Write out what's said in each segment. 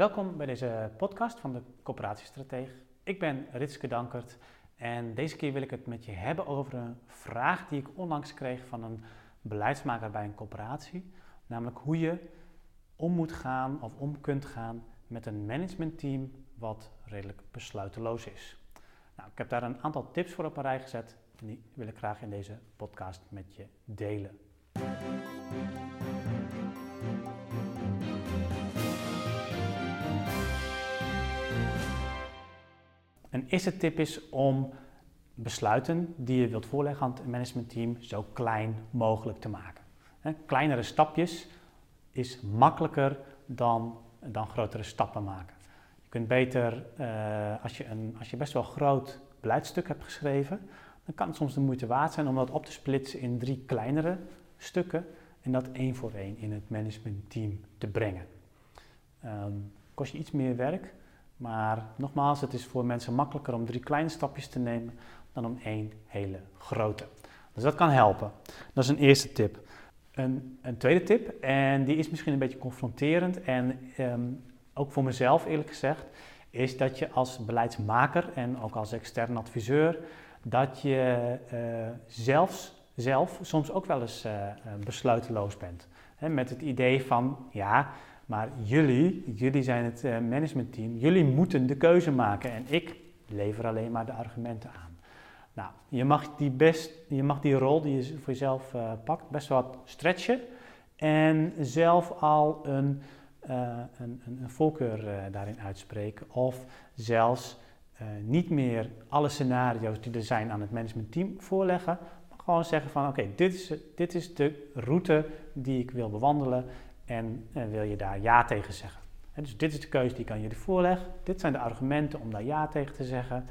Welkom bij deze podcast van de Coöperatiestrateeg. Ik ben Ritske Dankert en deze keer wil ik het met je hebben over een vraag die ik onlangs kreeg van een beleidsmaker bij een coöperatie. Namelijk hoe je om moet gaan of om kunt gaan met een managementteam wat redelijk besluiteloos is. Nou, ik heb daar een aantal tips voor op een rij gezet en die wil ik graag in deze podcast met je delen. Een eerste tip is om besluiten die je wilt voorleggen aan het managementteam zo klein mogelijk te maken. kleinere stapjes is makkelijker dan, dan grotere stappen maken. Je kunt beter, uh, als, je een, als je best wel groot beleidstuk hebt geschreven, dan kan het soms de moeite waard zijn om dat op te splitsen in drie kleinere stukken en dat één voor één in het managementteam te brengen. Um, kost je iets meer werk, maar nogmaals, het is voor mensen makkelijker om drie kleine stapjes te nemen dan om één hele grote. Dus dat kan helpen. Dat is een eerste tip. Een, een tweede tip, en die is misschien een beetje confronterend en ehm, ook voor mezelf eerlijk gezegd, is dat je als beleidsmaker en ook als extern adviseur, dat je uh, zelfs zelf soms ook wel eens uh, besluiteloos bent. met het idee van, ja, maar jullie, jullie zijn het uh, managementteam, jullie moeten de keuze maken. En ik lever alleen maar de argumenten aan. Nou, je mag die, best, je mag die rol die je voor jezelf uh, pakt best wat stretchen. En zelf al een, een, een, een, voorkeur daarin uitspreken. Of zelfs niet meer alle scenario's die er zijn aan het managementteam voorleggen, maar gewoon zeggen van oké, dit, is, dit is de route die ik wil bewandelen en uh, wil je daar ja tegen zeggen. dus dit is de keuze die ik aan jullie voorleg. Dit zijn de argumenten om daar ja tegen te zeggen.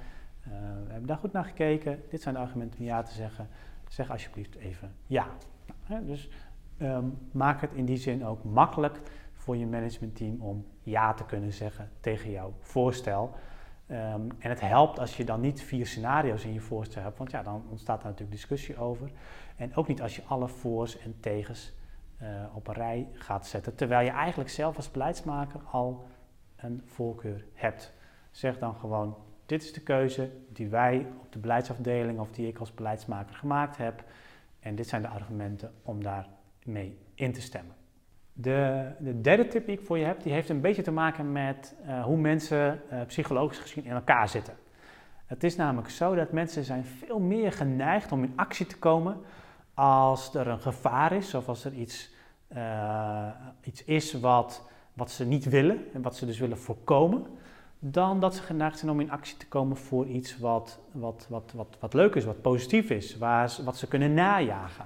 Uh, we hebben daar goed naar gekeken. Dit zijn de argumenten om ja te zeggen. Zeg alsjeblieft even ja. Nou, dus um, maak het in die zin ook makkelijk voor je managementteam om ja te kunnen zeggen tegen jouw voorstel. Um, en het helpt als je dan niet vier scenario's in je voorstel hebt, want ja, dan ontstaat daar natuurlijk discussie over. En ook niet als je alle voor's en tegens op een rij gaat zetten, terwijl je eigenlijk zelf als beleidsmaker al een voorkeur hebt. Zeg dan gewoon, dit is de keuze die wij op de beleidsafdeling of die ik als beleidsmaker gemaakt heb en dit zijn de argumenten om daarmee in te stemmen. De, de, derde tip die ik voor je heb, die heeft een beetje te maken met uh, hoe mensen uh, psychologisch gezien in elkaar zitten. Het is namelijk zo dat mensen zijn veel meer geneigd om in actie te komen als er een gevaar is of als er iets, uh, iets is wat, wat ze niet willen en wat ze dus willen voorkomen, dan dat ze geneigd zijn om in actie te komen voor iets wat, wat, wat, wat, wat leuk is, wat positief is, waar, wat ze kunnen najagen.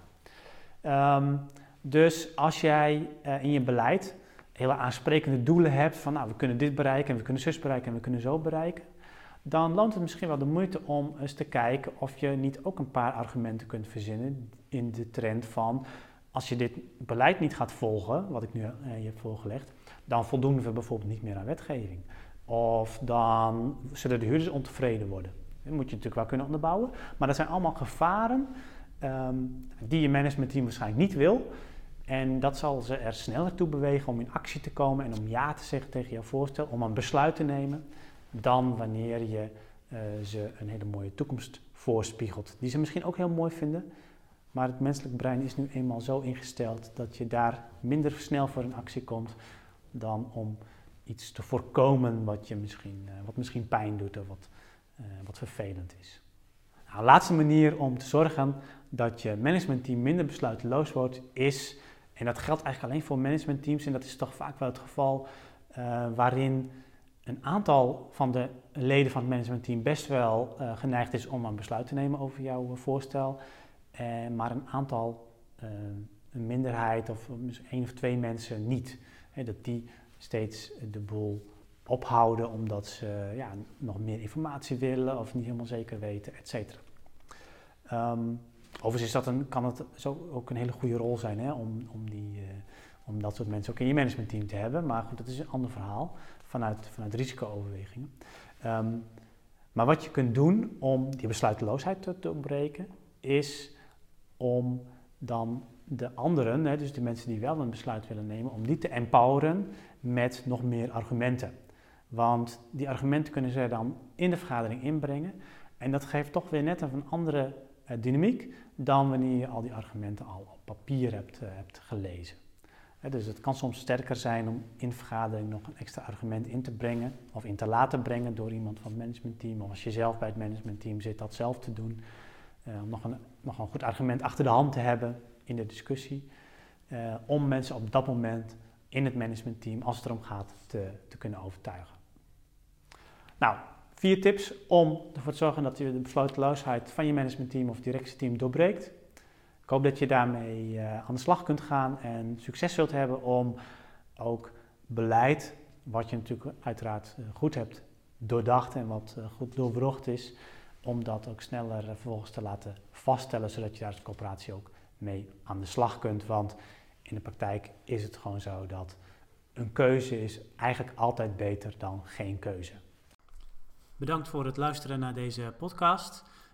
Um, dus als jij uh, in je beleid hele aansprekende doelen hebt van nou, we kunnen dit bereiken en we kunnen zus bereiken en we kunnen zo bereiken, dan loont het misschien wel de moeite om eens te kijken of je niet ook een paar argumenten kunt verzinnen in de trend van als je dit beleid niet gaat volgen, wat ik nu uh, je heb voorgelegd, dan voldoen we bijvoorbeeld niet meer aan wetgeving. Of dan zullen de huurders ontevreden worden. Dat moet je natuurlijk wel kunnen onderbouwen. Maar dat zijn allemaal gevaren um, die je managementteam waarschijnlijk niet wil. En dat zal ze er sneller toe bewegen om in actie te komen en om ja te zeggen tegen jouw voorstel, om een besluit te nemen, dan wanneer je uh, ze een hele mooie toekomst voorspiegelt. Die ze misschien ook heel mooi vinden, maar het menselijk brein is nu eenmaal zo ingesteld dat je daar minder snel voor in actie komt dan om iets te voorkomen wat, je misschien, uh, wat misschien pijn doet of wat, uh, wat vervelend is. Nou, laatste manier om te zorgen dat je managementteam minder besluiteloos wordt, is, en dat geldt eigenlijk alleen voor managementteams, en dat is toch vaak wel het geval, waarin een aantal van de leden van het managementteam best wel uh, geneigd is om een besluit te nemen over jouw voorstel, uh, maar een aantal, een minderheid of één of twee mensen niet. Dat die steeds de boel ophouden omdat ze ja, nog meer informatie willen of niet helemaal zeker weten, et cetera. Um, overigens is dat een, kan het zo ook een hele goede rol zijn hè, om, om, die, om dat soort mensen ook in je managementteam te hebben. Maar goed, dat is een ander verhaal vanuit, vanuit risicooverwegingen. Um, maar wat je kunt doen om die besluiteloosheid te, ontbreken, is om dan de anderen, hè, dus de mensen die wel een besluit willen nemen, om die te empoweren met nog meer argumenten. Want die argumenten kunnen ze dan in de vergadering inbrengen. En dat geeft toch weer net een andere uh, dynamiek dan wanneer je al die argumenten al op papier hebt, uh, hebt gelezen. Dus het kan soms sterker zijn om in de vergadering nog een extra argument in te brengen of in te laten brengen door iemand van het managementteam. Of als je zelf bij het managementteam zit, dat zelf te doen. Uh, om nog een, nog een goed argument achter de hand te hebben in de discussie. om mensen op dat moment in het managementteam, als het erom gaat, te, te kunnen overtuigen. Nou, vier tips om ervoor te zorgen dat je de besluiteloosheid van je managementteam of directieteam doorbreekt. Ik hoop dat je daarmee uh, aan de slag kunt gaan en succes zult hebben om ook beleid, wat je natuurlijk uiteraard uh, goed hebt doordacht en wat uh, goed doorbrocht is, om dat ook sneller vervolgens te laten vaststellen, zodat je daar als coöperatie ook mee aan de slag kunt. Want in de praktijk is het gewoon zo dat een keuze is eigenlijk altijd beter dan geen keuze. Bedankt voor het luisteren naar deze podcast.